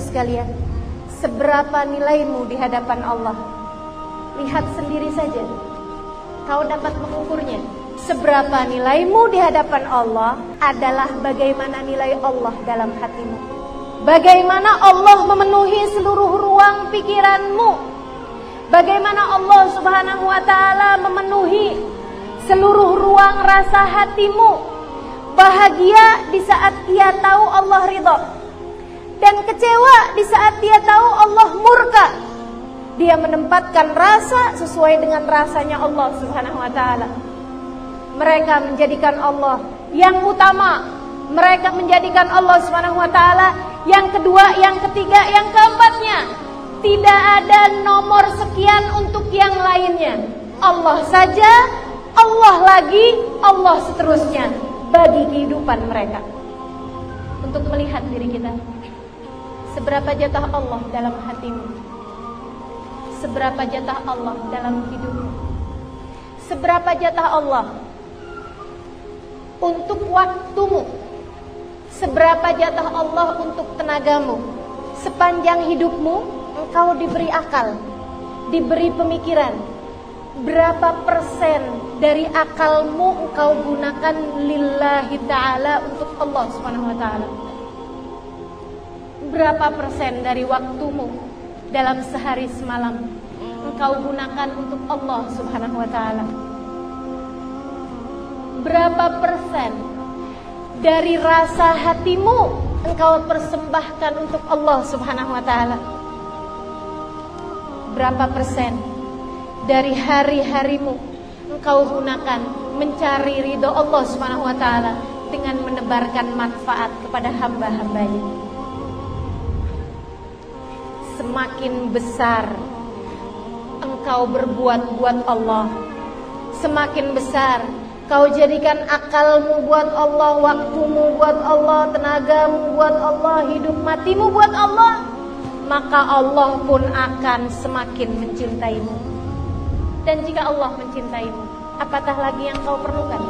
sekalian, seberapa nilaimu di hadapan Allah? Lihat sendiri saja. Kau dapat mengukurnya. Seberapa nilaimu di hadapan Allah adalah bagaimana nilai Allah dalam hatimu. Bagaimana Allah memenuhi seluruh ruang pikiranmu. Bagaimana Allah Subhanahu wa taala memenuhi seluruh ruang rasa hatimu. Bahagia di saat dia tahu Allah ridho kecewa di saat dia tahu Allah murka. Dia menempatkan rasa sesuai dengan rasanya Allah Subhanahu wa taala. Mereka menjadikan Allah yang utama. Mereka menjadikan Allah Subhanahu wa taala yang kedua, yang ketiga, yang keempatnya. Tidak ada nomor sekian untuk yang lainnya. Allah saja, Allah lagi, Allah seterusnya bagi kehidupan mereka. Untuk melihat diri kita. Seberapa jatah Allah dalam hatimu? Seberapa jatah Allah dalam hidupmu? Seberapa jatah Allah untuk waktumu? Seberapa jatah Allah untuk tenagamu? Sepanjang hidupmu engkau diberi akal, diberi pemikiran. Berapa persen dari akalmu engkau gunakan lillahi ta'ala untuk Allah subhanahu wa ta'ala? Berapa persen dari waktumu dalam sehari semalam engkau gunakan untuk Allah subhanahu wa ta'ala? Berapa persen dari rasa hatimu engkau persembahkan untuk Allah Subhanahu wa taala? Berapa persen dari hari-harimu engkau gunakan mencari ridho Allah Subhanahu wa taala dengan menebarkan manfaat kepada hamba-hambanya? Semakin besar engkau berbuat buat Allah, semakin besar Kau jadikan akalmu buat Allah, waktumu buat Allah, tenagamu buat Allah, hidup matimu buat Allah, maka Allah pun akan semakin mencintaimu. Dan jika Allah mencintaimu, apatah lagi yang kau perlukan?